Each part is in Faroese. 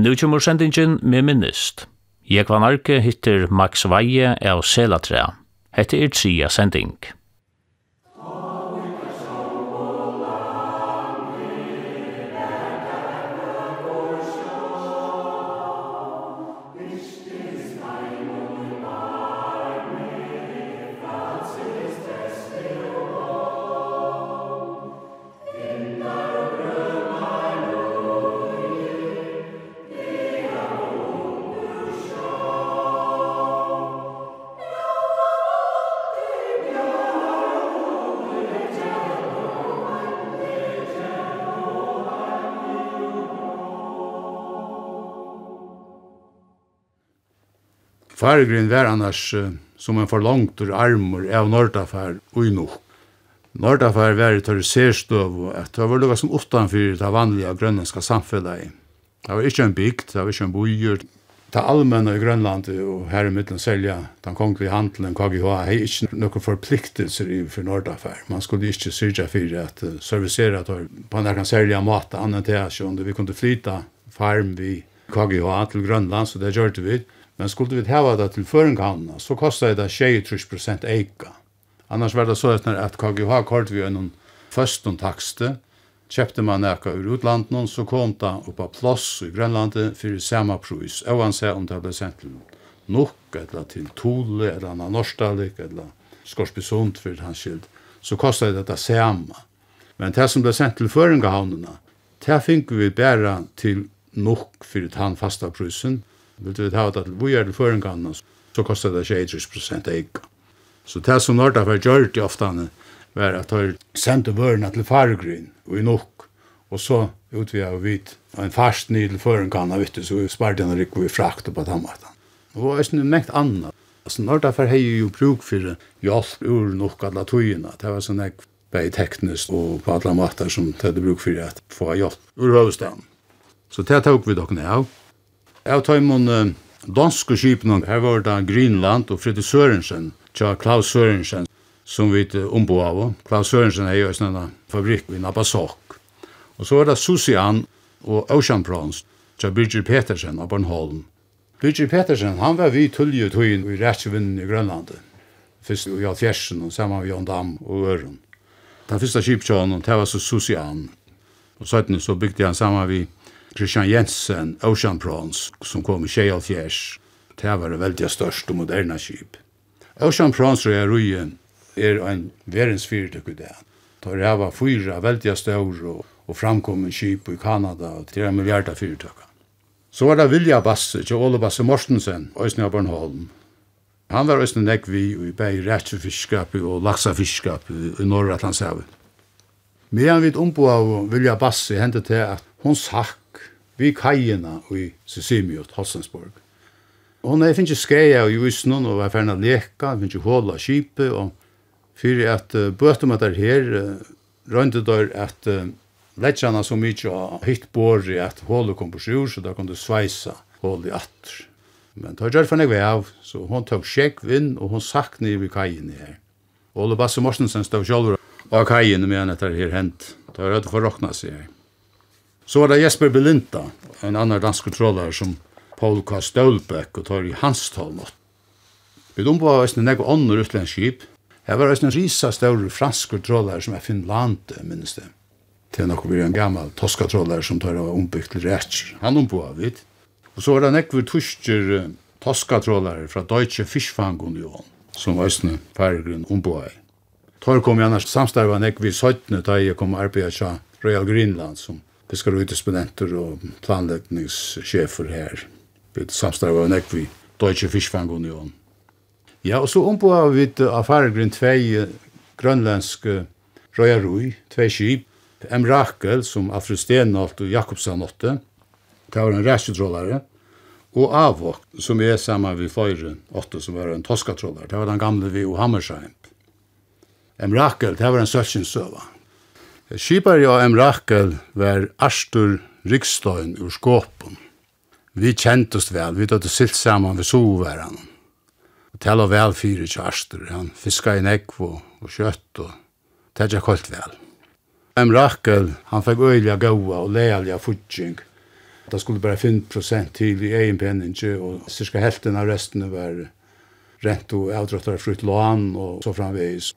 Nu kommer sendingen med minnest. Jeg var narki hittir Max Veie av Selatrea. Hette er tria sending. Fargrin var annars uh, som en forlangtur armor av Nordafær ui nok. Nordafær var i tørre serstøv og at det var lukka som utanfyrir det vanlige grønlandska samfellet. Det var ikke en bygd, det var ikke en bojur. Det allmänna i Grønland og her i middelen selja den kongelige handelen KGH hei ikke noen forpliktelser i for Nordafær. Man skulle ikke syrja fyrir at uh, servicera at på en kan selja mat annet til at vi kunne flyta farm vi KGH til Grønland, så det gjør vi. Men skulle vi hava det til føringhavna, så kostar det 23% eika. Annars var det så at KGH kort vi en førstun takste, kjøpte man eka ur utlandet, så kom det opp av plåss i Grønlandet for samme pris, oansett om det ble sendt til nok, eller til Tole, eller annan Norstalik, eller Skorsbysund, for hans skyld, så kostar det det samme. Men det som ble sendt til føringhavnene, det fikk vi bare til nok for den fasta prisen, Vil du ha det vi er det för en kan så kostar det 23 procent eik. Så det som Norda var gjort i ofte, var at ha sendte vørene til Faregryn, og i nok og så utvidar vi vidt en fast ny til för en kan vet du så sparte den ryck vi frakt på den måten. Og det er mäkt annet. Altså, Norda var hei jo bruk for hjelp ur nok alle tojorna. Det var sånn här bei teknisk og på alle måter som det hade bruk for at få hjelp ur huvudstaden. Så det tok vi dock av. Jeg tar imot danske skipene. Her var det Greenland og Fredrik Sørensen, tja Klaus Sørensen, som vi ombo av. Klaus Sørensen er jo en fabrikk i Nabasok. Og så var det Susian og Ocean Prawns, tja Birgir Petersen av Bornholm. Birgir Petersen, han var vi tullje tøyen i rettsvinnen i Grønlandet. Først i Altfjersen, og sammen med Jan Dam og Øren. Den første skipsjånen, det var så Susian. Og så bygde han sammen med Christian Jensen, Ocean Prawns, som kom i 1970, det var det veldig størst og moderna skip. Ocean Prawns og Røyen er en verensfyrtøk i det. Da det var fyra veldig større og, og framkommen skip i Kanada og til en milliarda fyrtøkker. Så var det Vilja Basse, til Ole Basse Mortensen, Øysten av Bornholm. Han var Øysten Nekvi og i bæg rætsefiskap og laksafiskap i Norra Atlantshavet. Men han vidt ombo av Vilja Basse hendte til at hun sagt vi kajina i Sisimiot, Hossensborg. Og når jeg finner skreia i Ysnån og var ferdig å leka, jeg finner håla kipet, og fyrir at uh, bøtum at det her, uh, røyndet der at uh, letjana så mykje av hitt båri at hålet kom på sjur, så da kom du sveisa hålet atter. Men tar gjør fannig vei av, så hon tok sjekk vinn, og hon sakk ned i kajen her. Ole Basse Morsensen stod sjolver av kajin med han etter her hent. Da er det for råkna seg her. Så var det Jesper Belinda, en annan dansk kontrollare som Paul K. Stølbæk og tar i hans talmått. Vi dom var eisne nego ånder utländsk skip. Her var eisne risa større fransk kontrollare som er Finland, minnes det. Til nokko blir en gammal toska trollare som tar av ombygd til Rætsk. Han ombo av vidt. Og så var det nekver tusker toska trollare fra Deutsche Fischfangunion som eisne færgrunn ombo av. Tar kom jeg annars samstarva nek vi 17. da jeg kom arbeid av Royal Greenland som fiskarutespendenter og planleggningssjefer her. Vi samstarver en ekvi Deutsche Fischfangunion. Ja, og så omboa vi av fargrunn tvei grønlandske røyarui, tvei skip, M. Rakel, som Alfred Stenholt og Jakobsen åtte, det var en ræsjetrollare, og Avok, som er saman vi fløyre åtte, som var en toskatrollare, det var den gamle vi og Hammersheim. M. Rakel, det var en sølsjensøva. Skipar jo M. Rakel var Arstur Rikstøyn ur skåpen. Vi kjentest vel, vi dødde silt saman ved soveran. Og tala vel fyrir til Arstur, han fiska i nekvo og kjøtt og tætja kolt vel. M. Rakel, han fikk øyla gaua og lealja futsing. Da skulle bare 5% til i egen penning, og cirka helten av resten var rent og avdrottar frutt lån og så framvegis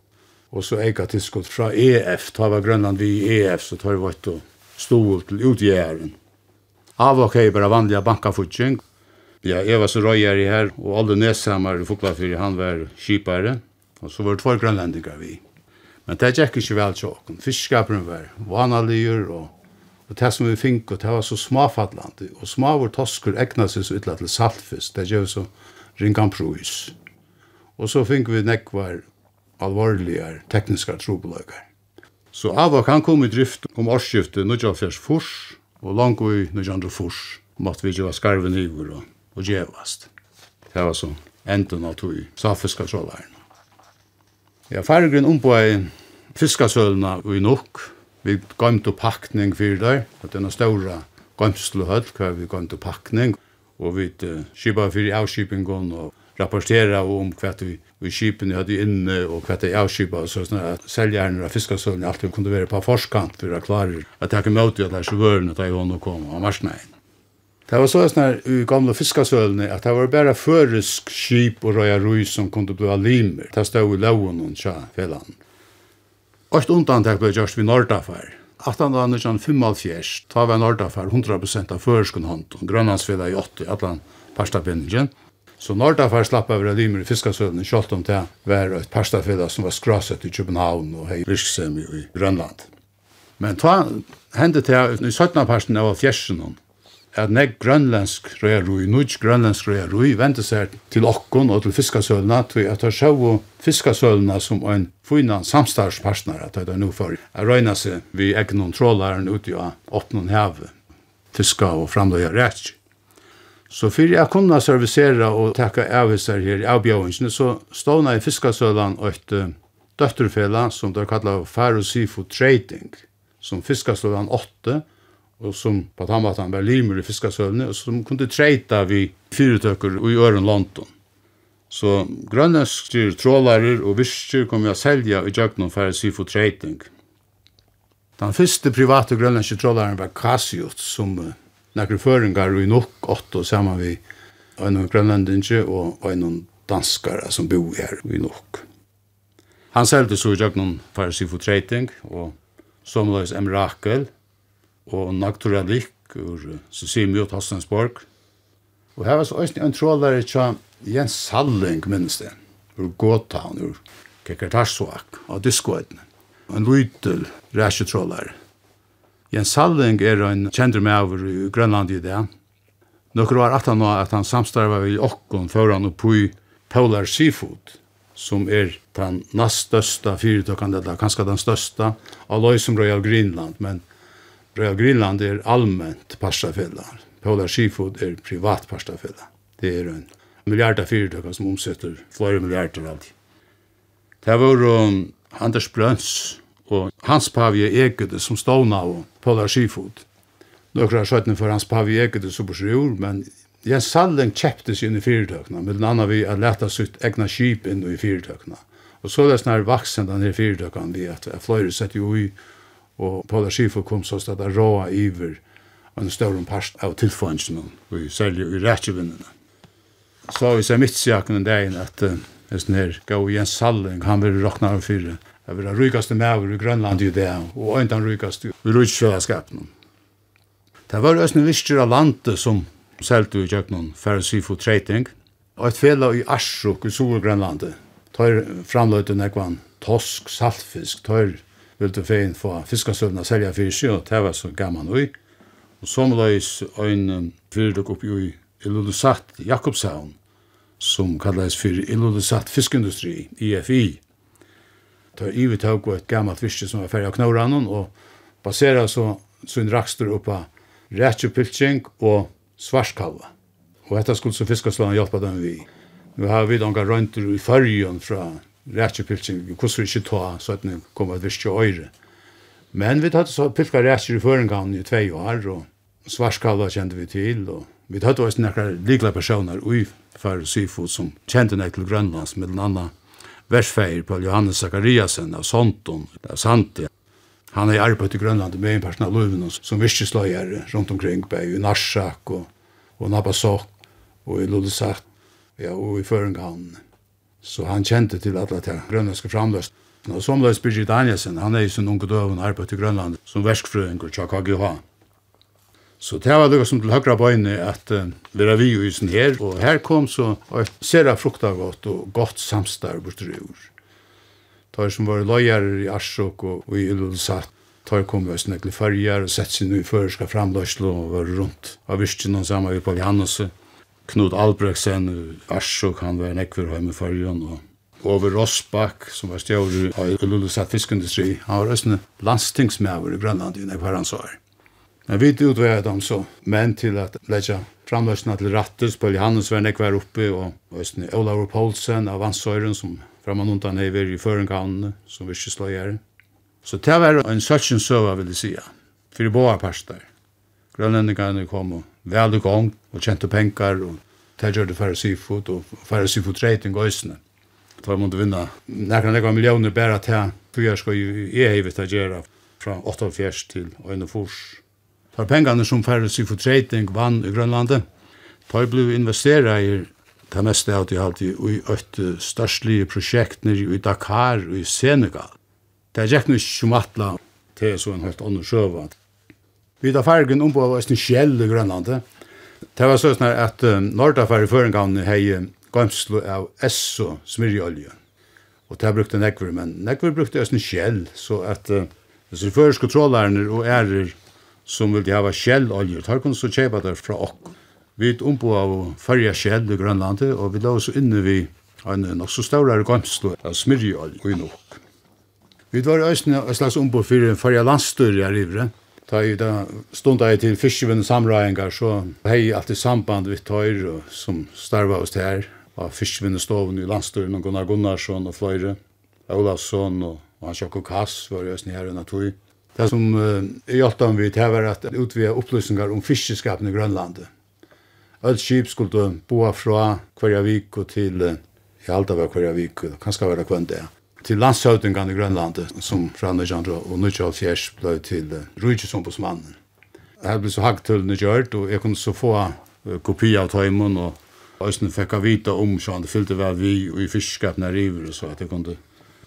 og så eika tilskott fra EF, ta var Grønland vi EF, så tar vi vart og stod til utgjæren. og er bara vanliga bankafutsing. Ja, jeg var så røyere her, og alle nesamar i Fuglafyrir, han var kipare, og så var det två grønlendingar vi. Men det gikk ikke vel tjåken. Fiskskaperen var vanaligur, og, og det som vi fink, og det var så smafatlande, og smavur toskur egna seg så ytla til saltfisk, det gjør så ringan prus. Og så fink vi nekvar alvorligar tekniska trobeløkar. Så Avak kan kom i drift om årsskiftet 1904 furs, og langt i 1904 furs måtte vi gjøre skarven iver og, og djevast. Det var så enden av tog safiska trådlærene. Ja, fargren om på ei fiskasølna og i nok. Vi gømte pakning fyrir der, at denne ståra gømsluhøll, hva vi gømte pakning, og vi uh, skipa fyrir avskipingon og rapportera om hva vi, vi hade hadde inne og hva det avskipa så sånn at selgjerne av fiskasølen alltid kunne være på forskant for å klare at jeg kom ut at det er så vøren at jeg kom mars marsneien. Det var sånn her i gamla fiskasølene at det var bare føresk skip og røya røy som kunne bli limer. Det stod i loven og tja fellan. Øst undantak ble gjørst vid Nordaffær. 1895, ta var Nordaffær 100% av føresken hånd, Grønlandsfella i 80, allan parstapenningen. Så når det var slapp av limer i fiskasølen kjølt om det var et parstafella som var skraset i København og hei virksem i Grønland. Men ta hendte det i 17. parten av fjersen at nek grønlandsk røyrui, nudj grønlandsk røyrui, vente seg til okkon og til fiskasølna, til at jeg sjå fiskasølna som en fina samstarvspartner, at det er nu for å røyna seg vi egnon trålaren ute av åpnen heve, fiska og framløya rætsk. Så fyrir jeg kunne servicera og takka avvisar her i avbjøvingsene, så ståna i fiskasølan og et døtterfela som det kallar Faro Seafood Trading, som fiskasølan 8, og som på Tammatan var limer i fiskasøvne, og som kunne treita vi fyrirtøkker i øren London. Så grønneskir, trålarer og virkir kom jeg selja i djøgnon Faro Seafood Trading. Den første private grønneskir trålaren var Kasiot, som nekre føringar i nok åtte saman vi en grønlendinge og en danskare som bor her i nok. Han selte så i jøgnen farsi for trading og somløys emrakel og naturalik ur Sicilio Tostensborg. Og her var så ein en trålare tja Jens Salling, minnes det, ur Gåtown, ur Kekartarsuak, av diskoetne. En lytel ræsjetrålare. Jens Salling er en kjendur medover i Grønland i det. Nokkur var at han nå at han samstarva vi okkon før han oppi Polar Seafood, som er den nast størsta fyrirtøkande, eller kanskje den størsta, av løy som Royal Greenland, men Royal Greenland er allment pastafella. Polar Seafood er privat pastafella. Det er en milliarder fyrirtøkande som omsetter flere milliarder alltid. Det var um, Anders Brøns, og hans pavi ekede som ståna og Paula Skifot. har skjøttene for hans pavi ekede som på sjur, men Jens Salling kjepte seg inn i fyrtøkna, med den andre vi har leta sitt egna skip inn i fyrtøkna. Og så er det sånn vaksen denne fyrtøkna vi at fløyre sett jo i, og Paula Skifot kom så stedet råa iver en større part av tilføynsene, og særlig i rettjevinnene. Så vi ser mitt sjakken den dagen at uh, Hesten her, Gau Jens Salling, han vil råkna av fyrir Jeg var den rykaste maver i Grønland i det, og en den rykaste i rydsfjellesskapen. Det var også en visstjer av landet som selte i kjøkkenen for Sifo Treiting, og et fela i Arsuk i Solgrønlandet. Tøyr framløyte nekvann tosk, saltfisk, tøyr ville fein få fiskastøvna selja fyrir seg, og det var så gammal ui. Og somløys ein fyrduk oppi ui Illulusat Jakobshavn, som kallais fyrir Illulusat Fiskindustri, IFI, ta ivet tog et gammalt virke som var ferdig av knorran og basera så sin rakstor uppa rätjupilching og svarskalva. Og detta skulle så fiskaslagen hjälpa dem vi. Nu har vi några röntor i färgen fra rätjupilching. Hur vi ikke ta så at nu kommer et virke øyre. Men vi tatt så pilka rätjur i förengan i tvei år og svarskalva kjente vi til, og vi tatt oss nekkar likla personer i för syfot som kände nek till Grönlands med den andra versfeir på Johannes Zakariasen av Sonton, av Santia. Han har arbeidt i Grønland med en person av Løven som virkesleier rundt omkring på i Narsak og, og Nabasok og i Lodesat ja, og i Føringhavn. Så han kjente til alle til grønlandske framløst. Og som løs Birgit Danielsen, han er i sin unge døven arbeidt i Grønland som verskfrøyng og KGH. Så det var det som til høyre bøyne at uh, vi var vi i sin her, og her kom så et sera frukta godt og godt samstar bort ur. Tar som var løyere i Arsok og, og i Ululsat, tar kom vi snakle farger og sett seg i føreska framløslo og var rundt av virkjen og sammen vi Paul Johannese. Knut Albrechtsen, Arsok, han var en hjemme i fargen og over Rossbakk, som var stjåre av Ululsat fiskindustri. Han var også landstingsmæver i Grønland i nekvar hans år. Men vi utvägar dem så men till att lägga framlösna till Rattus, Pöl Johannesvern är kvar uppe och Östny Olav Paulsen av Vansøyren som framan undan är i förenkampen som vi slöjer. Så det var en söksen söva vill jag säga. För båda parter. Grönlänningarna kom och väl igång och tjänte pengar och tägjer det færre sifot og færre sifot rating ösnen. Det var måste vinna. Näkra några millioner bæra til, for jeg skal jo i hevet att göra fra 48 til 1 fors Tar pengene som færre sig for trading vann i Grønlandet, tar blu investeret i det meste av det alltid i et størstlige prosjekt nere i Dakar og i Senegal. Det er ikke noe som atla til så en helt annen sjøva. Vi tar fargen om på en skjell i Grønlandet. Det var sånn at um, Nordafær i førengavnet hei gømslo av esso smirjeolje. Og det brukte nekver, men nekver brukte en skjell, så at uh, disse føreske trålærene og ærer som ville hava skjelloljer. Tar kunne så kjepa der fra okk. Vi ombo av fyrja skjell i Grønlandet, og vi la oss inne vi en nok så større gømslo av smyrjeolj og nok. Vi var i Østene og slags ombo fyrir en landstyr i Arivre. Da jeg da stunda jeg til fiskevenn samrøyengar, så hei alltid samband vi tøyr som starva oss til her, av fiskevinnstoven i landstyr, Gunnar Gunnarsson og Fløyre, Olavsson og, Hans-Jakob Kass var i Østene her i Natoi. Det som jeg hjalp om vi til var at utvida opplysningar om fiskeskapen i Grønlandet. Alt skip skulle boa fra hverja vik til, jeg halte var hverja vik, kanskje var kvendt det, til landshøvdingan i Grønlandet, som fra 1924 ble til Rujtjesombudsmannen. Jeg ble så hagtullene gjørt, og jeg kunne så få kopi av tøymon, og Øysten fikk av vita om, så han fylte vel vi og i fiskskapen river, og så at jeg kunne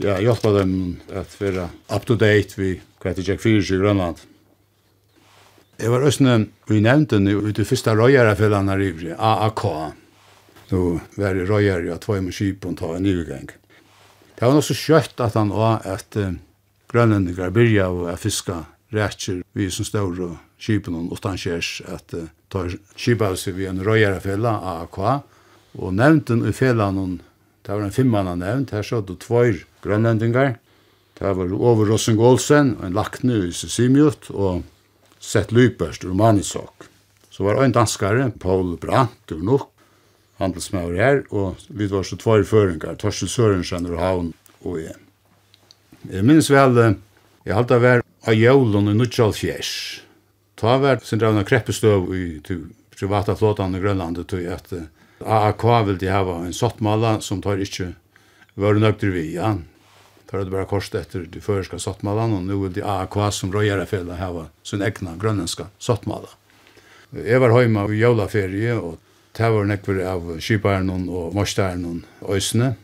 ja, hjálpa dem at vera up-to-date vi hva heter Jack Fyrs i Grønland. Jeg var østene, vi nevnte nu, ut i fyrsta røyarefellene her i AAK. Nå var det røyar i at tvøy med kipen ta en nygang. Det var også skjøtt at han var at uh, grønlendinger byrja og fiska rætjer vi som står og kipen og utan kjers at uh, ta kipa seg vi en røyarefella AAK og nevnte i fellan det var en fimmanna nevnt, her så du tvøyr grønlendingar. Det var over Rossing Olsen, en lakne i Sisimiut, og Sett Lyperst, Romanisok. Så var en danskare, Paul Brandt, og nok, handelsmauer her, og vi var så tvær føringar, Torsten Sørensen og Havn og jeg. Jeg minns vel, jeg halte av hver av jævlen i Nudjalfjers. Ta hver sin dravna kreppestøv i privata flåtan i Grønlandet, tog at AAK vil de hava en sottmala som tar ikkje vare nøgter vi, ja tar det bara kors efter de förska sottmalan och nu vill de AKA som röjare fälla hava sin egna grönländska sottmala. Jag var hemma i jolaferie och det var nekver av skiparen og morstaren og øysene.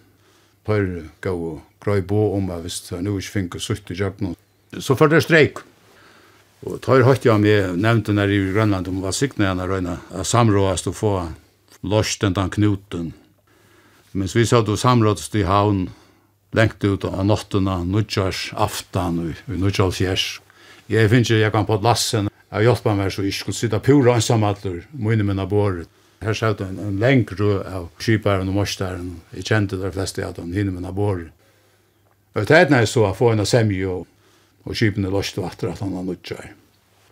Tar gav og grøy bo om at hvis nu ikke finner sutt i kjøkken. Så för det streik. Og tar høyt jeg med nevnte när i Grønland om hva sikne jeg når øyne samråast og få lost den knuten. Mens vi satt og samrådst i havn lengt ut av nottuna, nudjars, aftan, og nudjars fjers. Jeg finnes ikke, jeg kan på lassen, jeg hjelper meg så jeg skulle sitte pura ensamaltur, mine minna båret. Her satt en, en lengt rød av kyparen og morstaren, jeg kjente der fleste av dem, hine minna båret. Og det er når jeg så å få en semje og, og kypen er løst vatter at han har nudjar.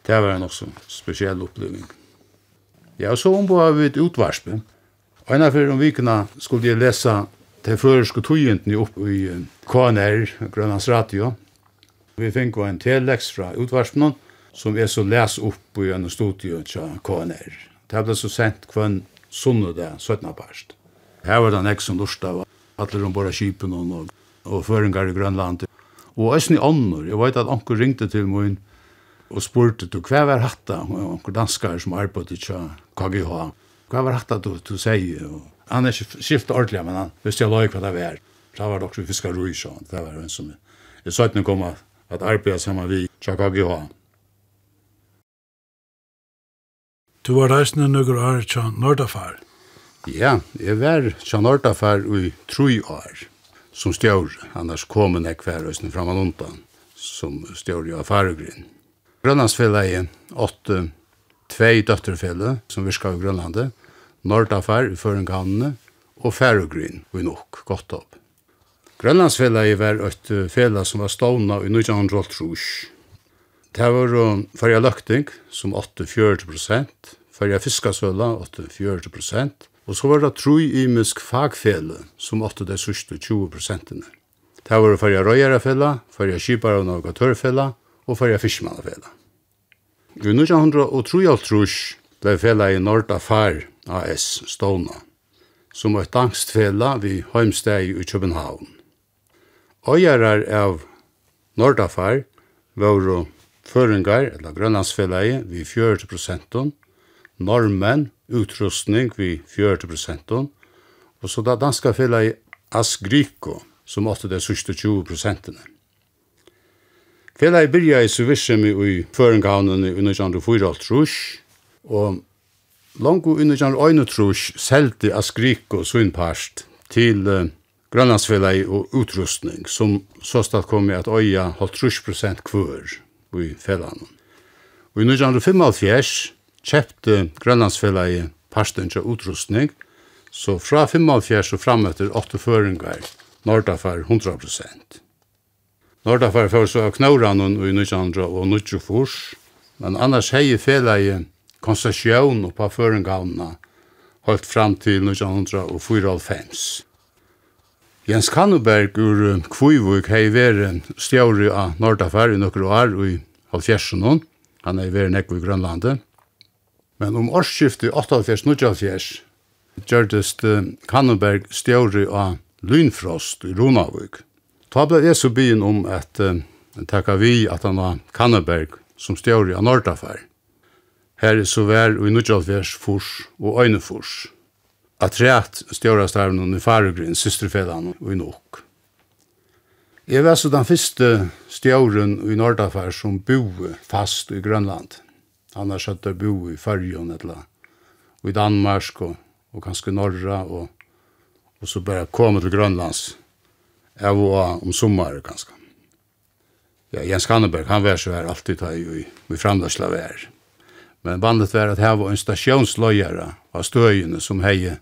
Det var en også spesiell oppleving. Jeg så om på vi et utvarspe. Og en av fyrir om vikene skulle jeg lesa Det føreske togjentene opp i KNR, Grønlands Radio. Vi fikk en telex fra utvarsnen, som er så les opp i en studio til KNR. Det ble så sent kvann sunnet det, 17. parst. Her var det en ek som lort av alle de bare og, og føringar i Grønland. Og æsni ånder, jeg vet at anker ringte til min og spurte, du hva var hatta, anker danskar som arbeidde til KGH, hva var hatta du, du sier, og han er skiftet ordentlig, men han visste jeg løy hva det var. Så var det også fiskar roi, så det var en som jeg sa ikke kom at arbeid sammen vi Tjakagi Hoa. Du var reisende nøkker år til Nordafar. Ja, jeg var til Nordafar i tre år som stjør, annars kom en ekvær høysen fram og undan, som stjør i av Grønlandsfellet er åtte, tvei døtterfellet som virka i Grønlandet, Nordafær i Føringhannene og Færøgryn i nok, godt opp. Grønlandsfellet var et fellet som var stående i 1912. Det var færre løkting som 8-40 prosent, færre fiskasøla 8-40 prosent, og så var det tru imisk fagfele som 8 de sørste 20 prosentene. Det var færre røyerefelle, færre kjipare og navigatørfelle og færre fiskmannefelle. I 1903 ble fellet i Nordafær AS Stovna, som er et angstfela vid heimsteg i København. Øyarar av Nordafar var føringar, eller grønlandsfellet, vi 40 prosenten, normen, utrustning vi 40 prosenten, og så da danska fellet Asgriko, som åtte det sørste 20 prosentene. Fellet byrja i Suvisjemi i Føringhavnen i 1904 og Longo inn i jan øynetrus selte av skrik og sunnpast til uh, grønlandsfellet og utrustning, som så stad kom i at øya holdt trus prosent kvør i fellene. Og i 1975 kjøpte grønlandsfellet parsten til utrustning, så fra 75 og fram etter 8 føringar, Nordafar 100 prosent. Nordafar fyrir så av Knauranun i 1924, men annars hei fellet konsesjon på føringavna holdt fram til 1994. Jens Kanneberg ur Kvivuk hei vært stjauri av Nordafer i nokru år i halvfjersen Han hei vært nekvi i Grønlandet. Men om årsskiftet 88-90 gjørdest Kanneberg stjauri av Lynfrost i Ronavuk. Ta ble jeg så byen om at uh, takka vi at han var Kanneberg som stjauri av Nordafer her så vær og i Nudjalvers furs og øynefurs. At rett Atreat stjórastarvnum i Farugrin, systerfellan og i Nok. Jeg var så den første stjåren i Nordafær som bo fast i Grønland. Han har skjøtt å i Førjon, etla, og i Danmark, og, og kanskje Norra, og, og så bare komme til Grønlands. Jeg var om sommer, kanskje. Ja, Jens Kanneberg, han var så her alltid da i, i, i framløsla vær. Men vandet var at her var en stationsløyere av støyene som heie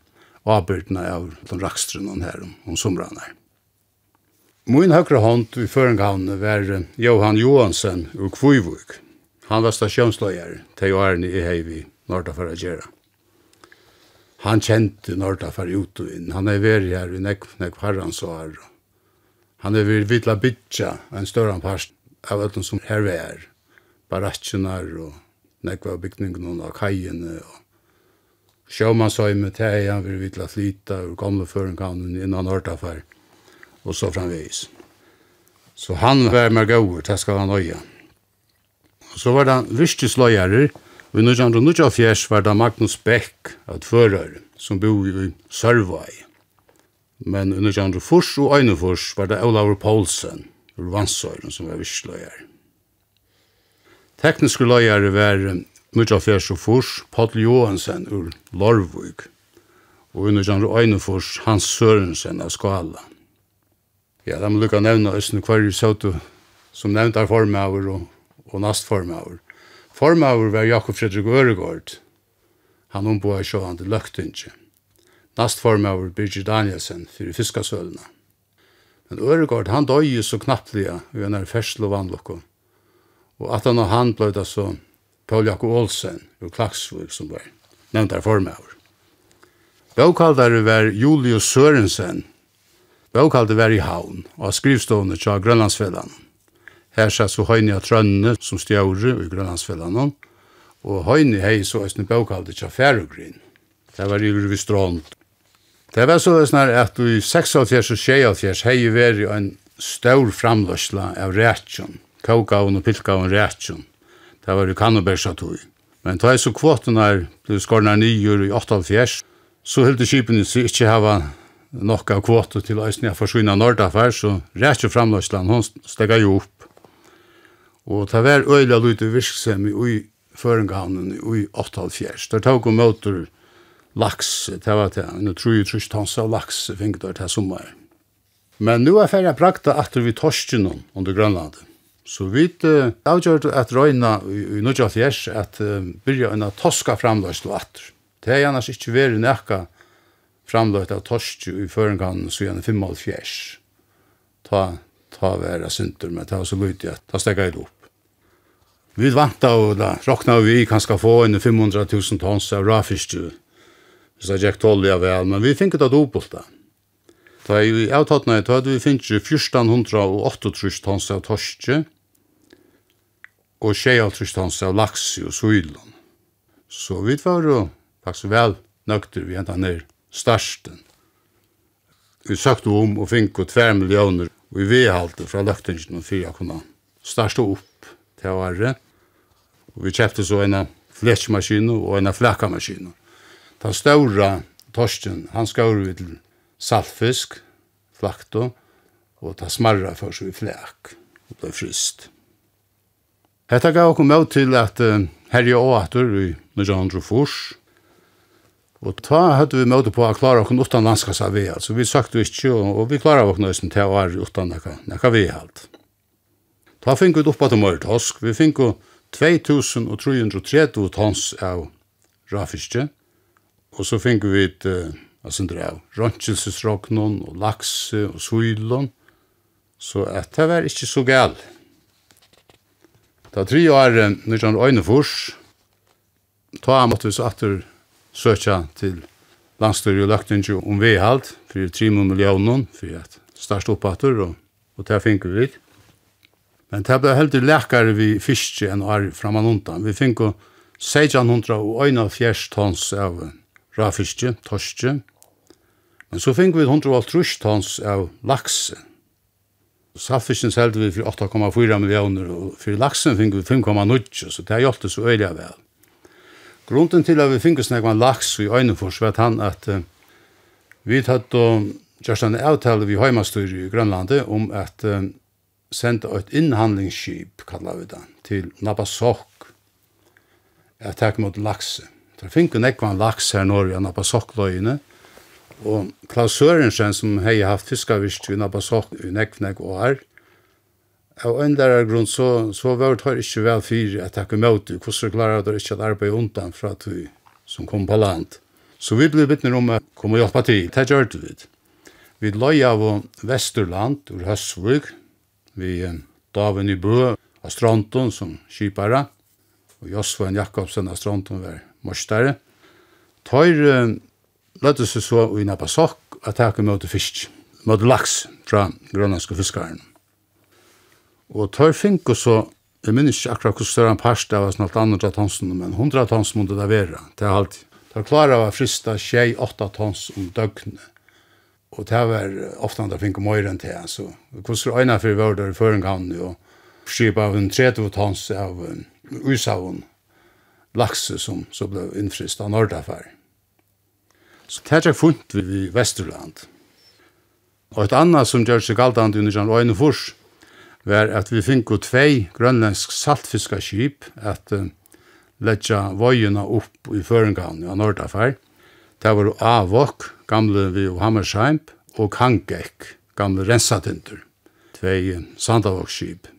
avbyrdene av den rakstrene her om somrene. Min høyre hånd i Føringhavnet var Johan Johansen ur Kvivuk. Han var stationsløyere til årene i heivi Nordafor Agjera. Han kjente Nordafor ut og inn. Han er vært her i Nekv, Nekv Harrans og. Han er vært vidla bytja en større part av alt som her var. Baratjenar og nekva bygningene og kajene og med teia, vi vil la flyta ur gamle førenkavnen innan Hørtafær og så framvis Så han var med gauur, det skal han øya. Så var det virkesløyarer og i 1924 var det Magnus Beck, et fører, som bo i Sørvai Men i 1924 og Øynefors var det Olavur Poulsen, ur Vansøyren, som var virkesløyarer Tekniske løyere var Mutja Fjers og Fors, Paul Johansen ur Lorvvig, og under Jan Røynefors Hans Sørensen av Skala. Ja, de må lukka nevna Østene Kvarju Søtu, som nevnt er formauer og, og nastformauer. Formauer var Jakob Fredrik Øregård, han omboa i sjåan til Løktinge. Nastformauer Birgit Danielsen, fyrir fiskasølene. Men Øregård, han døy så knapplega, vi er nær fersel og vannlokko. Og at han og han blei det så Paul Jakob Olsen og Klaksvig som var nevnt der meg. Bøkaldere var Julius Sørensen. Bøkaldere var i havn og skrivstående til Grønlandsfellan. Her satt så Høyne av Trønne som stjåre i Grønlandsfellan. Og Høyne hei så høyne bøkaldere til Færugrin. Det var i Ruvistrånd. Det var så æsne at i 76 og 76 hei veri en stor framløsla av rætjon kaukaun og pilkaun rætjen. Det var i Kannebergsatøy. Men ta jeg så kvoten her, ble skorna nyer i 88, så hilde kipene seg ikke hava nokka av kvoter til æsne a forsvinna nordafær, så rætje framløsland, hon stega jo opp. Og ta var øyla lute virksem i føringhavnen i 8,5 Der tog og møter laks, det var det, en tru trus tans av laks, fink der til sommer. Men nu er ferdig prakta at vi torskjennom under Grønlandet. Så vi uh, avgjør at røyna i nødja fjers at uh, byrja en toska framløst og atter. Det er annars ikke veri nekka framløst av torsk i føringan så gjerne 5 fjers. Ta, ta vera synder, men ta så lydig at ta stegga i lop. Vi vanta og da rokna vi kanskje få en 500.000 tons av rafisku. Så jeg gikk tolja vel, men vi finket det dobbelt da. Ta i avtattna i tøyde vi finket 1408 tons av torsk, og tjejhaltrystans av laxi og suilon. Så vi var jo faktisk vel nøkter vi enda ned starsten. Vi søkte om og fikk og tver millioner og vi vedhalte fra løktingen og fyra kunne starste opp til året. Og vi kjøpte så en fletsmaskin og en flakamaskin. Den større torsken, han skår vi til saltfisk, flakto, og ta smarra for så vi flak. Det ble frist. Hetta gav okkur med til at uh, herja og atur i Nujandru Fors, og ta hadde vi møte på å klare okkur utan landskasa vi, altså vi søkte ikke, og, og vi klarer okkur nøysen til å være utan nekka, nekka vi halt. Ta finko ut oppa til mørtosk, vi finko 2330 tons av rafiske, og så finko vi et, uh, altså av røntgelsesroknon, og lakse, og suilon, så at det var ikke så galt. Da tre år, når han øyne fors, ta måtte vi så atter søkja til landstyr og løkning om vehalt, for 3 millioner, for at størst oppatter, og, og det finner vi litt. Men det ble heldig lekare vi fiske enn år framan undan. Vi fikk 1600 og 1,4 tons av rafiske, torske. Men så fikk vi 100 tons av lakse saltfisken selte vi for 8,4 millioner, og for laksen fikk vi 5,9, så det har hjulpet så øyelig vel. Grunden til at vi fikk oss med laks i Øynefors var han at uh, vi tatt og gjørst en avtale vi heimastyr i Grønlandet om at uh, sende et innhandlingsskip, kallar vi det, til Nabasok, at takk mot lakse. Det fikk vi nekvann laks her når i Nabasok-løyene, Og Klaus Sørensen, som hei haft fiskavist i Nabasok i Nekvnek og her, av en der grunn så, så var det ikke vel fyr at jeg kom ut, hvordan klarer det ikke at arbeid undan fra at vi som kom på land. Så vi ble bittner om å komme og hjelpe til, det gjør det vi. Vi løy av Vesterland, ur Høsvig, vi Daven i Bø, av Stronton som kipare, og Josvan Jakobsen av Stronton var morstere. Tøyre lødde seg så i nappa sokk at takke møte fisk, møte laks fra grønlandske fiskaren. Og tør fink og så, jeg minnes ikke akkurat hvor større en parst av snart andre tonsen, men hundra tons måtte det være, det er alltid. Tør klare av frista tjei åtta tons om døgnet. Og det var ofte andre fink og møyre enn til, så hvordan øyne for vi var der i føringhavn, og skip av en 30 tons av um, usavn, lakse som så ble innfrist av Nordafer. Så det er funnet vi i Vesterland. Og et annet som gjør seg galt under Jan Øyne Fors, var at vi fikk tvei grønlandsk saltfiskaskip at uh, letja vøyene opp i Førengaven av Nordafær. Det var Avok, gamle vi og Hammersheim, og Kangek, gamle Rensatinter, tvei sandavokskip.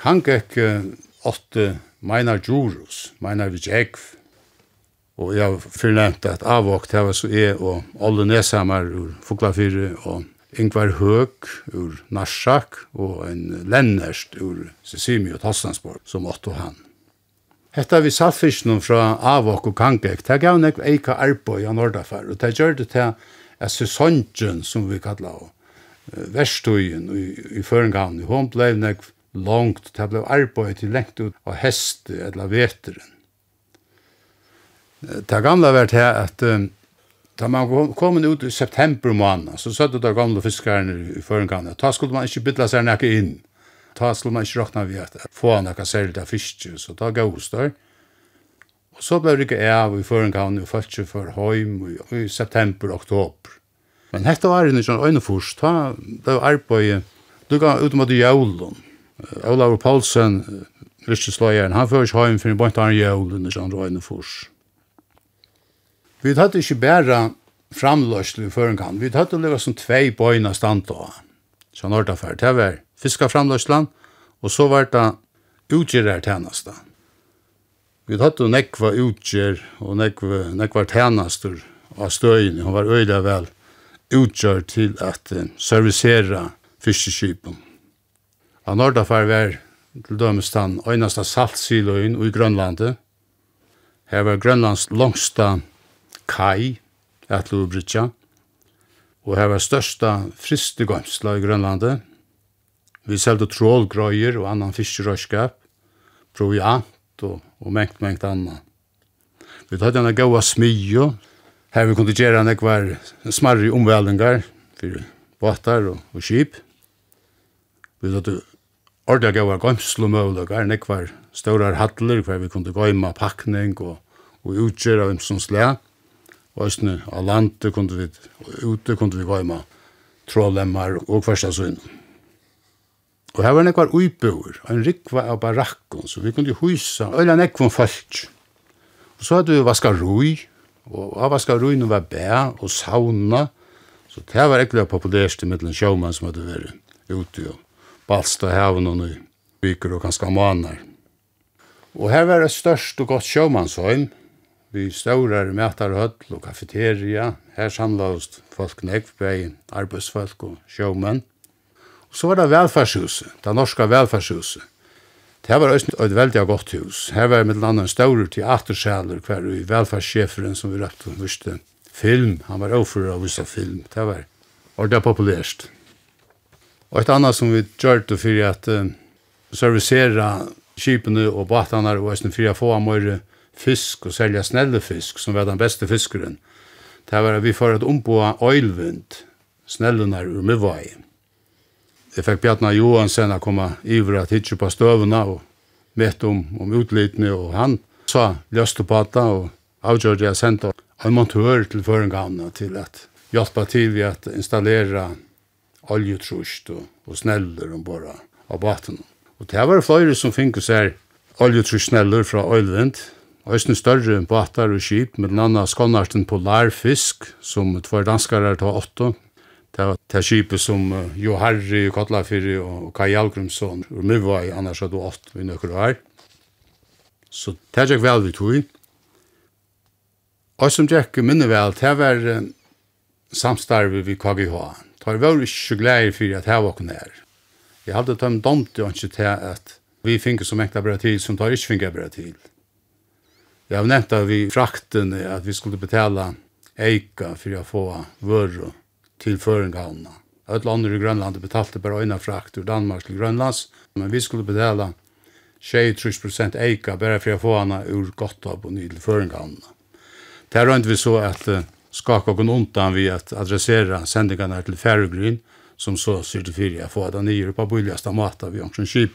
Kangek uh, åtte Meinar Djurus, Meinar Vigekv, Og jeg har fornæmt at avvåkt her så er og alle Neshammer ur Fuglafyre og Ingvar Høg ur Narsak og en Lennerst ur Sissimi og Tossansborg som Otto han. Hetta vi saltfisken fra avvåk og kangek, det gav nek eika arbeid i Nordafar, og det gjør det til at sesongen som vi kallar av, verstøyen i, i Førengavn, hon blei nek langt, det blei arbo til lengt ut av heste eller veteren. Det gamla vært her at um, da man kom ut i september måned, så søtte det der gamle fiskerne i førengane, da skulle man ikke bytla seg nekka inn. Da skulle man ikke råkna vi at få nekka særlig av fiske, så da gav oss der. Og så ble det ikke av i førengane, og følte for høym i i september, oktober. Men hette var det sånn øyne først, da ble var arbeid, du kan ut mot jævlen. Olav Paulsen, virkelig han fører ikke høym for en bøntar jævlen i sånn øyne først. Vi hadde ikke bare framløsle i førenkan. Vi hadde lukket som tvei bøyna stand da. Så når det var, det var fiska framløsland, og så var det utgjører tjeneste. Vi hadde nekva utgjør og nekva, nekva tjenester av støyene. Hun var øyla vel utgjør til at uh, servicera fiskeskipen. Av Nordafær var til dømes den øyneste saltsiløyen i Grønlandet. Her var Grønlands langsta Kai, at Lovbritja, og her var størsta fristegømsla i Grønlandet. Vi selgte trålgrøyer og annan fiskerøyskap, proviant og, og mengt, mengt annan. Vi tatt henne gaua smyjo, her vi kunne gjøre nekvar smarri omvælingar for båtar og, og skip. Vi tatt ordentlig gaua gømslomøvlagar, nekvar staurar hattler, hver vi kunne gøyma pakning og, og utgjør av en sånn. Østene av landet kunne vi, ute kunne vi gå med trådlemmer og kvarsta søgn. Og her var nekvar uibuer, en rikva av barakken, så vi kunne husa, øyla nekvun folk. Og så hadde vi vaska rui, og av vaska rui var bæ og sauna, så det var ekkert populært i middelen sjåmann som hadde vært ute og balsta haven og viker og ganske manar. Og her var det størst og godt sjåmannshøym, Vi staurar mætar høll og kafeteria. Her samlaust folk negvbeg, arbeidsfolk og sjåmenn. Og så var det velferdshuset, det norska velferdshuset. Det var også et veldig godt hus. Her var med annet en staurer til atersæler hver i velferdssjeferen som vi rett og viste film. Han var overfor å vise film. Det var ordentlig populært. Og et annet som vi gjør det for at uh, servicera skipene og båtene og også for å få av fisk og selja snelle fisk, som var den beste fiskeren. Det var at vi får et ombåa oilvind, snellene ur midvai. Jeg fikk Bjartna Johansen å komme iver at hitje på støvene og mette om, om utlitene, og han sa løste på det, og avgjørte jeg sendte en montør til førengavna til at hjelpe til vi at installera oljetrust og, og sneller ombora av baten. Og det var flere som finket seg oljetrust sneller fra Oilvind, Øysten større båtar og skip, med den andre skånarten Polarfisk, som tvær danskare ta åtta. Det var det skipet som uh, Jo Harry, Kotlafyri og Kai Algrimsson, og nu var jeg annars hadde åtta vi nøkker her. Så det gikk vel vi tog. Og som gikk minne vel, det var uh, samstarve vi KGH. Det var vel ikke glede for at det var ikke nær. Jeg hadde tømt domt jo ikke til at vi finner som ekta bra tid, som tar ikke finner bra tid. Jag har nevnt at vi frakten att vi skulle betala eika för att få vörr til föringarna. Ett land i Grönland betalte bara øyne frakt ur Danmark til Grönlands, men vi skulle betala 23% eika bara för att få henne ur Gotthab og ny til föringarna. Det er vi så att skaka och undan vi att adressera sändningarna till Färgryn som så certifierar för att den är på billigaste maten vi omkring kyp.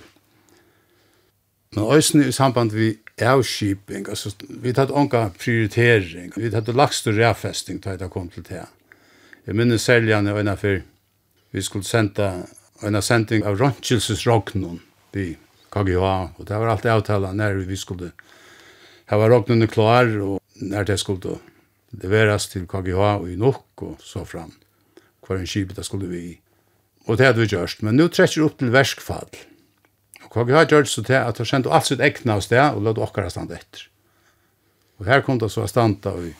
Men òsne i samband vi avskiping, altså vi tatt onka prioritering, vi tatt lagst og reafesting til det kom til det. Jeg minnes seljane han øyne for vi skulle senda en sending av Rønkjelses Rognon vi KGHA, og det var alltid avtala når vi skulle hava Rognon klar, og når det skulle leveras til KGHA og i nok og så fram, hver en kibet det skulle vi i. Og det hadde vi gjørst, men nu trekker opp til verskfall, KGH gjør så til at de kjente alt sitt ekne av sted, og lød okkara stand etter. Og her kom det så standa i,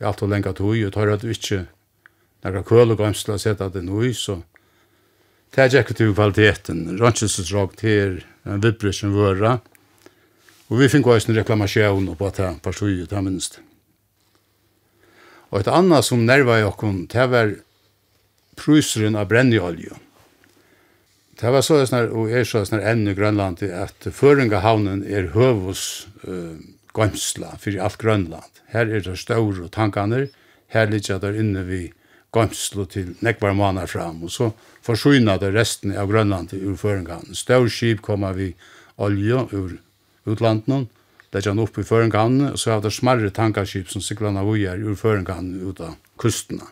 i alt og lenga tog, og tar at vi ikke nærkar køl og gømsla sette at det noe, så det er ikke til kvaliteten. Rønnselsutdrag til en vibrer som vøra, og vi fikk også en reklamasjon på at det partiet, det minst. Og et annet som nerva i okken, det var pruseren av brennjolje. Det var så snar og er så snar enn i Grønland at Føringahavnen er høvus uh, gømsla fyrir alt Grønland. Her er det ståre tankaner, her ligger der inne vi gømslo til nekvar måneder fram, og så forsyna det resten av Grønland til Føringahavnen. Ståre skip kommer vi olje ur utlandet, det er opp i Føringahavnen, og så er det smarre tankarskip som sikler han av uger ur Føringahavnen ut av kustene.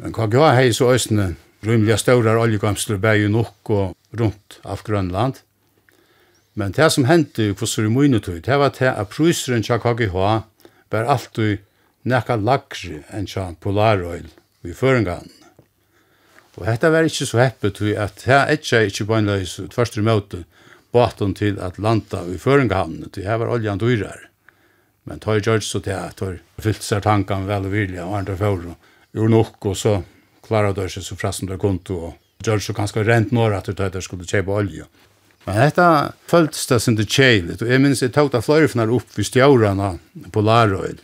Men KGA hei så østene rymliga stora oljegamster bär ju nok och runt av Grönland. Men det som hände i Kvosurimunutøy, det var det at pruseren til KGH var alltid nekka lagri enn til Polaroil i føringan. Og dette var ikke så heppet til at det ikke er ikke bøgnløys tvørste møte båten til at landa i føringan, Det her var oljan dyrar. Men tar gjørs så til at tar fyllt seg tankan vel og vilja og andre fyrir, jo nok og så klara dörse så frasen där konto och gör så ganske rent når att det skulle köpa olje. Men detta føltes det som det kjeilet, og jeg minns jeg tog det flöjfnar opp vid stjårarna på Laröil.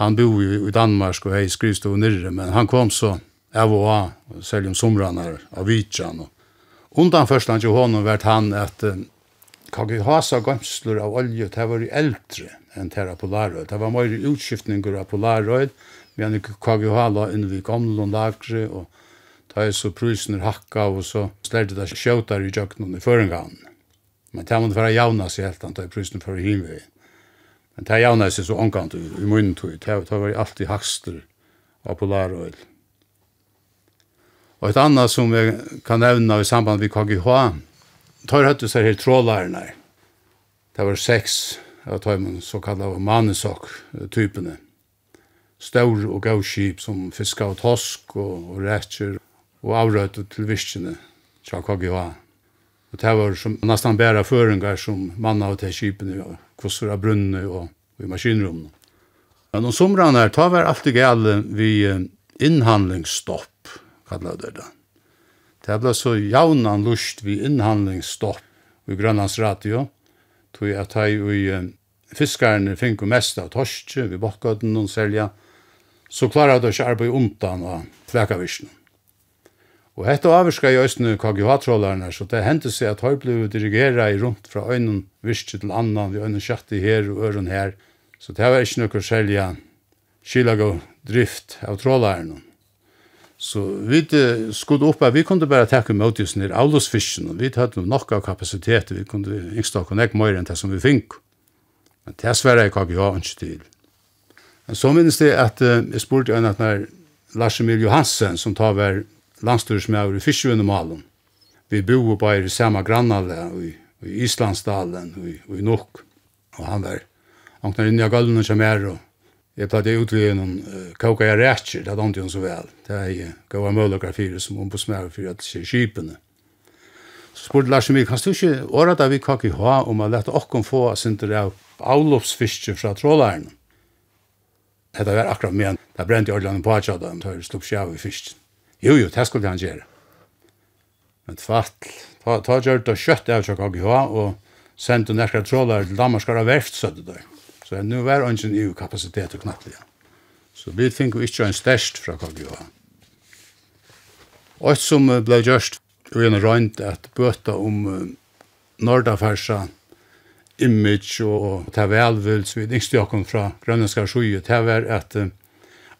Han bor ju i Danmark och hej skrivs då men han kom så av och av selv om somrarna av Vitsjan. och undan första han till honom vart han at KGHs gømslur av olje, det var eldre enn det av Polarøy. Det var mer utskiftninger av Polarøy, men KGH la inn vi gamle og lagre, og da er så prysen hakka, og så slærte det skjøtar i jøkkenen i førengangen. Men det måtte være javna seg helt an, da er prysen for himvei. Men det javna seg så omgant i, i munnen tog, det var alltid hakster av Polarøy. Og et annet som vi kan nevne i samband med KGH, tar høttu seg her trålarene. Det var seks av tøymen, kallet manesok-typene. Stor og gauskip som fiska og tosk og, og rætjer og avrøyte til viskene fra KGH. Og det var som nesten bæra føringar som manna av til skipene og kvossur av brunne og, og i maskinrummet. Men om somrene her, ta var alltid gale vi innhandlingsstopp, kallar det det. Det ble så jaunan lust vi innhandlingsstopp i Grønlands Radio, tog at hei og fiskarene finko mest av torske, vi bokkøtten og selja, så klarar det ikke arbeid undan av flekavisjonen. Og hetta avskar i østene KGH-trålarna, så det hendte seg at høy ble dirigera i rundt fra øynene virke til annan, vi øynene kjatti her og øren her, så det var ikke noe selja skilag og drift av trålarna. Så vi skulle opp at vi kunne bare takke mot oss nir avlåsfisken, og vi hadde nok av kapasitet, vi kunne yngsta og nek mer enn det som vi fink. Men det sverre jeg ikke av ikke til. Men så minnes det at uh, jeg spurte en at når Lars Emil Johansen, som tar vær landstyrsmøver i fiskjøvende malen, vi bor bare i samme grannale, i, i Islandsdalen, og i, i Nok, og han var, han knar inn i gulvene og kommer og Jeg tar det ut ved noen uh, kåka jeg rætjer, det hadde han så vel. Det er jeg gav møllaker fire som om på ombudsmær for at det skipene. Så spurte Lars Emil, kan du ikke åra da vi kakk i ha om å lette okken få sinter av avloppsfiske fra trålaren? Det var akkurat men, det brente i ordlandet på at jeg hadde, det var slupp skjav i fisken. Jo, jo, det skulle han gjøre. Men fatt, ta, ta gjør det kjøtt av kakk i ha, og sendte nærkere trålare til Danmark skal ha verft, søtte det der. Så nu var ungen i kapacitet og knappt igjen. Så vi fikk jo ikke en størst fra KGH. Og som ble gjørst, og en røynt at bøta om Nordafersa image og ta velvils vid yngstjakon fra Grønlandskar Sjøye, ta var at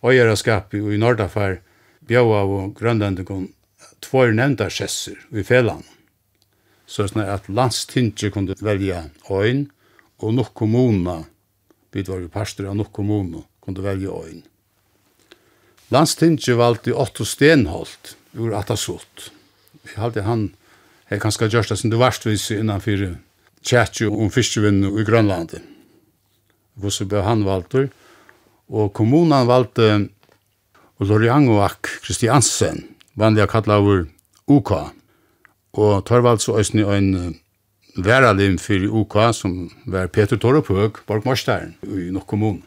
øyeraskap i Nordafær bjøa og Grønlandikon tvær nevnta skjesser i felan. Så sånn at landstinget kunne velja øyn og nok kommuner Vi var jo parster av nok kommune, kunne velge øyn. Landstinget valgte Otto Stenholt ur Atasot. Vi halte han er kanskje gjørst det som det varstvis innanfor tjætju om fiskevinn i Grønlandet. Hvordan ble han valgte? Og kommunen valgte Loriangoak Kristiansen, vanlig å kalla over UK. Og Torvalds og Østny og en væralim fyrir OK, som var Peter Torupøg, borgmorstaren i nok kommun.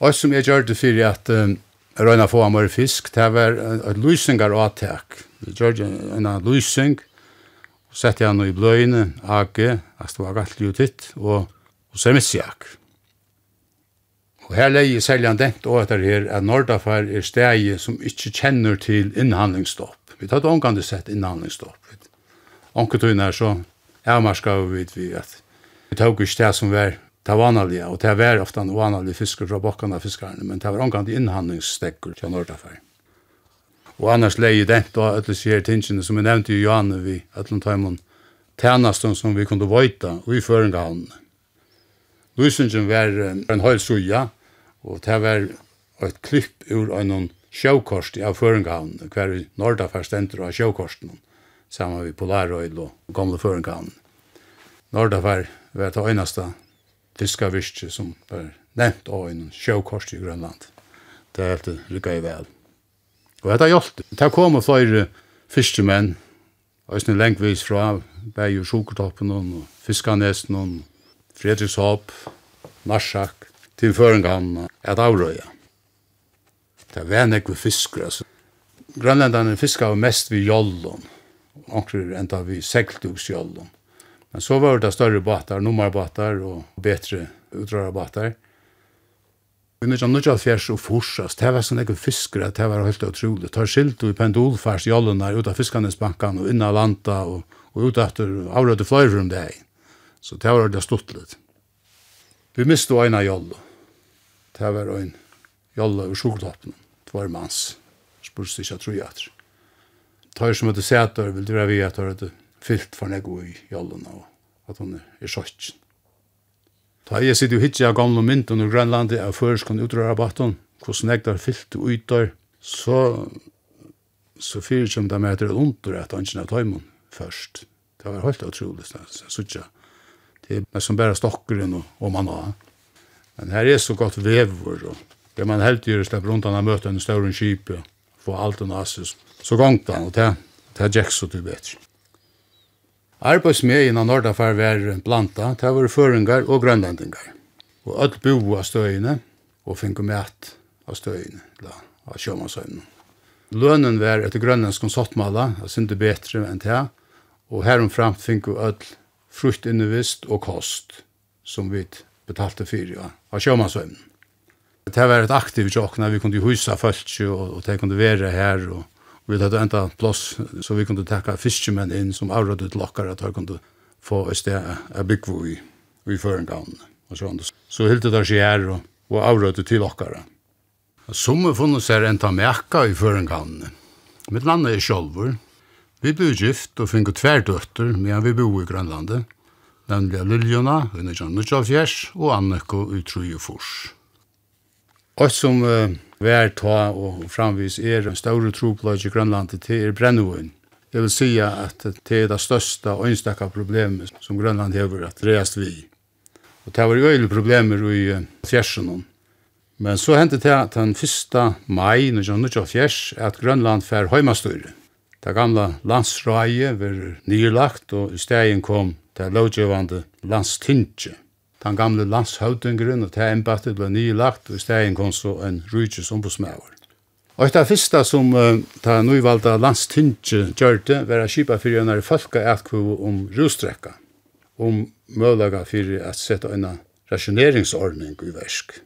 Og som jeg gjør det fyrir at um, Røyna få amare fisk, det var et lysingar avtak. Jeg gjør en lysing, og sette han i bløyne, ake, at det var galt titt, og, og semissiak. Og her leie selger han denkt og etter her at Nordafar er stegi som ikke kjenner til innhandlingsstopp. Vi tar det omgående sett innhandlingsstopp onketøyne her, så avmarska vi vi at vi tok ikke det som var det vanlige, og det var ofte en vanlig fisker fra bakken av fiskerne, men det var omkant innhandlingsstekker til Nordafer. Og annars leie det da, alle sier tingene som jeg nevnte i Johanne, vi, alle man tjenesten som vi kunne vøyta, og i føringahavnene. Lysingen var en høy suja, og det var et klipp ur en sjøkost av føringahavnene, hver i Nordafer stenter av sjøkosten sammen med Polaroid og gamle førenkanen. Norda var, var det øyneste tyska virkje som var nevnt av en sjøkors i Grønland. Det er helt rykka i vel. Og dette hjalp. Det kom flere fyrste menn, Øystein lengvis fra Beier Sjokertoppen og Fiskanesen og Fredrikshop, Narsak, til Førengan, et avrøya. Det var nekve fiskere, altså. Grønlandene fiskar mest ved jollon, onker enda vi seklte hos. Men så var det større båtar, nummerbåtar og betre utrørarbåtar. Vi nødja nødja fjers og forsas, det var sånn ekkert fiskere, det var helt utrolig. Tar skilt og pendulfars jollunar ut av fiskanesbankan og inna landa og, og ut efter avrøyde fløyre om det Så det var det stått litt. Vi miste eina jollu. Det var en jollu ur sjuktoppen, tvar mans, Spurs ikke tru etter tar som att sätter vill det vara vi att det fyllt for när i jollen og at hon er sjöts. Da jeg sitter jo ju av gamle mynt under Grønlandet av føreskånd kan utröra batten. Hvordan jeg har fyllt og ytter, så, så fyrir som de heter under at han ikke har tøymon først. Det var helt utrolig, så jeg synes ikke. Det er som bare stokkeren og, og manna. Men her er så godt vevor, og det man helt gjør slipper rundt han har møtt en større kjipe, og på alt og nasis. Så gongt han, og det, det gikk så til bedre. Arbeidsmegin av Nordafar var blanta, det var føringar og grønlandingar. Og alt bo av støyene, og finko mæt av støyene, la, av sjømansøyene. Lønnen var etter grønlandsk konsortmala, det synte betre enn det, og heromframt finko öll frukt innevist og kost, som vi betalte fyrir av sjømansøyene. Det var ett aktivt jobb när vi kunde husa folk och och det kunde vara här och vi hade ända plats så vi kunde ta fiskemän in som avrådet lockar att jag kunde få ett ställe att vi för i gång och sånt. Så helt det sig här och, och avrådde till lockare. Som funnits här en ta märka i förengången. Mitt land är självor. Vi blev gift og finko tvær døtter medan vi bor i Grønlandet, nemlig Liljona, Unnitjan Nuttjalfjers og Anneko i Trujefors. Og som uh, vær ta og framvis er en større tropløg i Grønlandet til er brennevån. Det vil si at det er det største og ønstakka problemet som Grønland hever at reast vi. Og det var øyne problemer i uh, fjersen. Men så hendte det at den 1. mai 1924 at Grønland fær høymastøyre. Det gamla landsrøye var nyrlagt og i stegen kom det lovgjøvande landstinget den gamle landshøvdingeren og til embattet ble nylagt, og i stedet kom så en rujtjes ombudsmæver. Og etter første som uh, ta nøyvalda landstinget gjørte, var a kjipa for enn er folka etkvo om rustrekka, om mølaga for å sette en rasjoneringsordning i versk.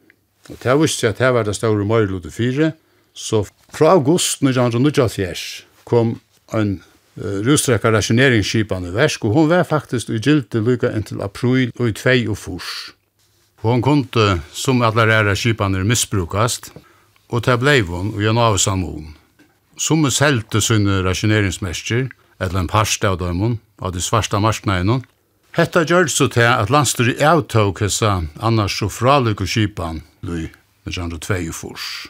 Og det visste at det var det store møylutu fire, så fra august 1924 kom en uh, rustrekka rasjoneringsskipan i versk, og hon var faktisk i gildi lykka inntil april og i tvei og furs. Og hon kunde, som alle ræra skipaner, misbrukast, og til blei hon og gjennom av samon. Som er selte sunne rasjoneringsmestjer, eller en parste av døymon, av de svarsta marsnægnon. Hetta gjør så til at landstyr i avtog hessa annars så fralik og skipan, lui, 1902 furs.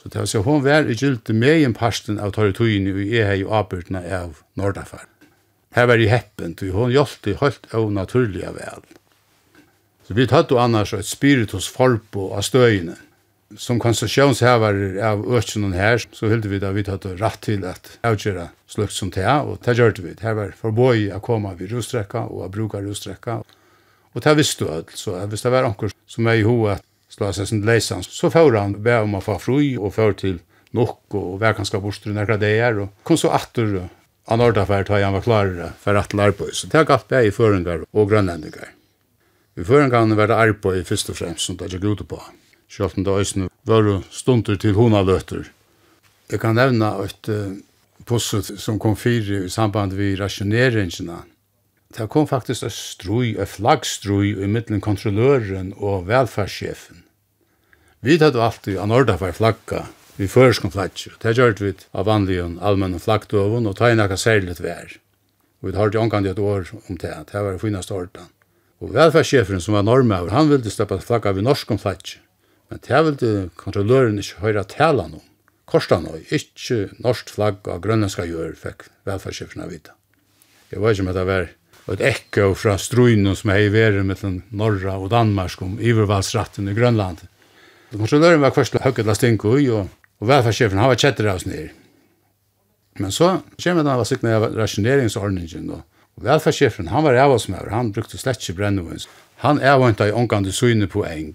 Så det var så hon var i gylte med en parsten av territorien i jeg har jo avbyrdene av Nordafar. Her var i heppen, og hon hjalp helt av naturlige vel. Så vi tatt og annars et spiritus forbo av støyene. Som konstitusjonshever av økene her, så hilde vi da vi tatt rett til at avgjøre slukt som det, og det gjør vi. Her var forboi å komme vid rustrekka og å bruke rustrekka. Og det visste du alt, så hvis det var anker som er i hoved at prosessen leisan. Så får han be om å få fri og få til nok og være ganske bort til det er og kom så atter han ordet for at han var klar for at arbeid. Så det har gatt be i føringar og grønlendinger. I føringarne var det arbeid først og fremst som det gikk ute på. Selv om det også var stunder til honaløter. Jeg kan nevne et uh, posset som kom fyre i samband med rasjoneringene. Det kom faktisk et strøy, et flaggstrøy i middelen kontrolløren og velferdssjefen. Vi hadde alltid an orda for flagga, vi føreskom flagg, det gjør vi av vanligen allmenne flaggdøven, og ta inn akka særligt vær. Og vi har ikke et år om det, det var det finast orda. Og velferdssjefen som var normaver, han ville steppa flagga vi norskom flagga, men det ville kontrolløren ikke høyra talan om. og ikke norsk flagg av grønlandska gjør, fikk velferdssjeferen av vita. Jeg vet ikke om det var et ekko fra struinen som hei veri mellom Norra og Danmark om ivervalsratten i Grønland. Kontrolløren var kvarsla høgget la stinko i, og, og velferdssjefen, han var kjetter av oss nere. Men så kommer han var sikna av rasjoneringsordningen, og, og velferdssjefen, han var av oss med, han brukte slett ikke brennevins. Han er vant i omgande syne på eng.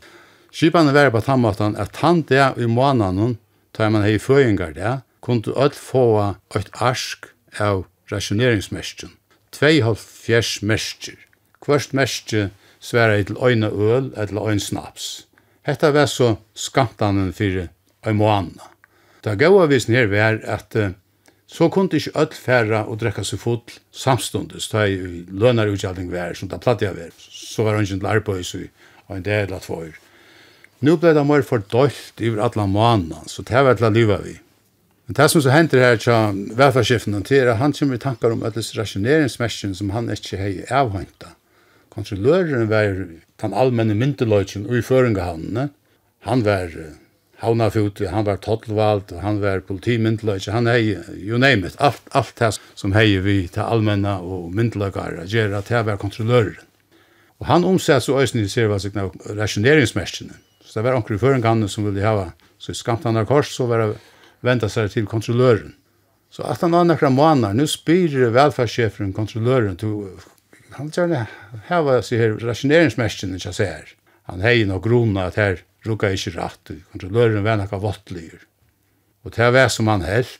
Skipene var på tannmåten at han det i måneden, da man hei føyingar det, kunne alt få et arsk av rasjoneringsmerskjen. 2,5 mestjer. Hvert mestje sværer til øyne øl eller øyne snaps. Hetta var så skantanen fyrir ein månad. Ta gaua visen her var at uh, så kunne ikkje öll færa og drekka seg full samstundes, ta i lønar utgjalding var, som ta platja var, så var han ikke arbeid, og en del av tvåir. Nu blei det mer fordøylt iver alla måneden, så det var til å liva vi. Men det som så hender her tja velferdskiftene, det er at han kommer i tankar om alles rasjoneringsmesken som han ikke hei avhøynta kontrolløren var den allmenne myndeløyken i Føringehavnene. Han var havnafut, han var totalvald, han var politimyndeløyken. han hei, you name it, alt, alt det som hei vi til allmenne og myndeløykere gjør at det var kontrolløren. Og han omsett så øyne i servasikna rasjoneringsmerskene. Så det var anker i Føringehavnene som ville hava, så i skamt han kors, så var det venta sig till kontrollören. Så att han har några månader, nu spyr välfärdschefen kontrollören till han tjerne heva seg her rasjoneringsmestjen ikke seg her. Han hei nok grunna at her rugga ikke rett, og kontrolløren var nekka vottligur. Og det var som han helt.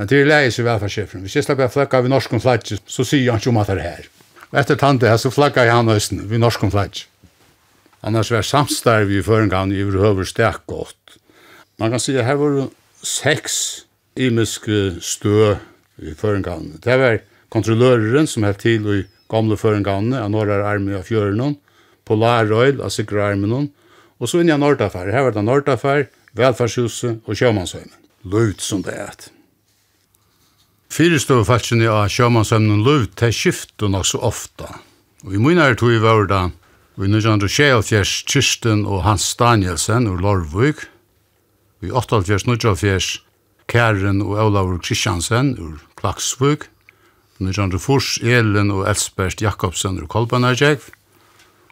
Men til leis i velferdssjefen, hvis jeg slapp jeg flakka vi norskom flagg, så sier han ikke om at det er her. Og etter tante her så flaggar jeg han østen vi norskom flagg. Annars var samstarv i føringan i overhøver stek godt. Man kan si at her var seks imiske stø i føringan. Det var kontrolløren som helt til i gamle føringavnene av norrar armi av fjørenon, polarøyl av sikre armenon, og så inn i Nordafær. Her var det Nordafær, Velferdshuset og Sjømannshøymen. Løvt som det er. Fyrestøvfalskene av Sjømannshøymen løvt til skiftet nok så ofta. Og i munne er tog i var det, og i 1974 Kirsten og Hans Danielsen og Lorvøk, og i 1978 Karen og Olavur Kristiansen ur Klaksvøk, Nyrjandre Fors, Elen og Elsbert Jakobsen ur Kolbanarjekv,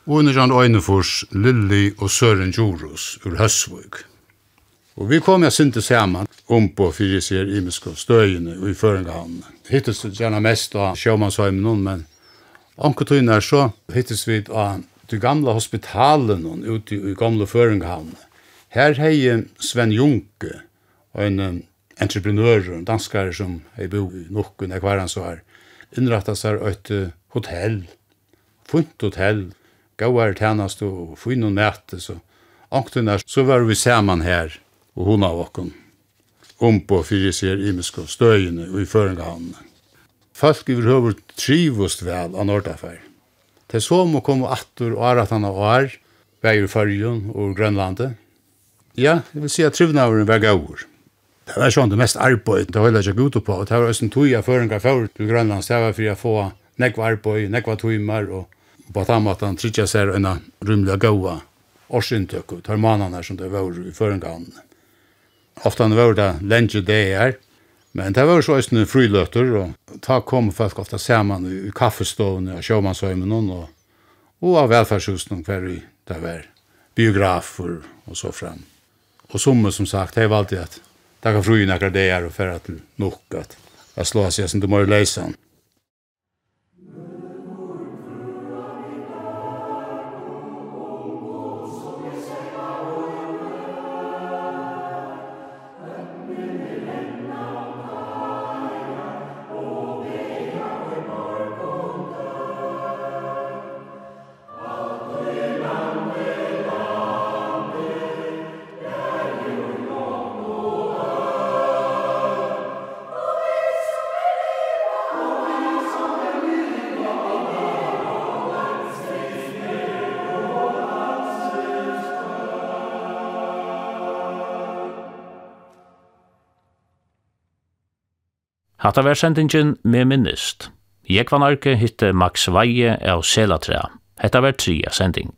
og Nyrjandre Øynefors, Lilli og Søren Jorus ur Høsvøk. Og vi kom ja synte saman om på fyrir ser imiske støyene og i Føringahavn. Hittes det gjerne mest av sjåmannshøymen, men ankertøyene er så hittes vi av de gamla hospitalen ute i gamla Føringahavn. Her hei Sven Junke, en entreprenør en danskare som hei bo i nokken ekvaran så her innrætta seg et hotell, funt hotell, gauar tænast og funn og nætte, så anktunar, så var vi saman her, og hun av okken, om på fyrir sier imesk og støyene og i føringahavnene. Folk i vrhøver trivust vel av Nordafer. Til så må komme attur og aratan av år, vei i Førjun og Grønlandet. Ja, jeg vil si at trivnavren var gaur. Det var sånn det mest arbeid, det høyla ikke ut på, og det var også en tog av føringar før til Grønland, det var for å få nekva arbeid, nekva timer, og på den måten trykker jeg seg en rymlig gåa årsintøk, og tar manene som det var i føringarn. Ofta var det lenge det er, men det var så også en friløter, og ta kom folk ofta saman i kaffestående og sjåmanshøymen, og, og av velferdshusene hver i det var biografer og så frem. Og som som sagt, det var alltid at takka fru i nekra det er og færa til nok at jeg slå seg som du må leise han. Hatta var sendingen med minnist. Jeg var narki hitte Max Veie av Selatrea. Hetta var tria sending.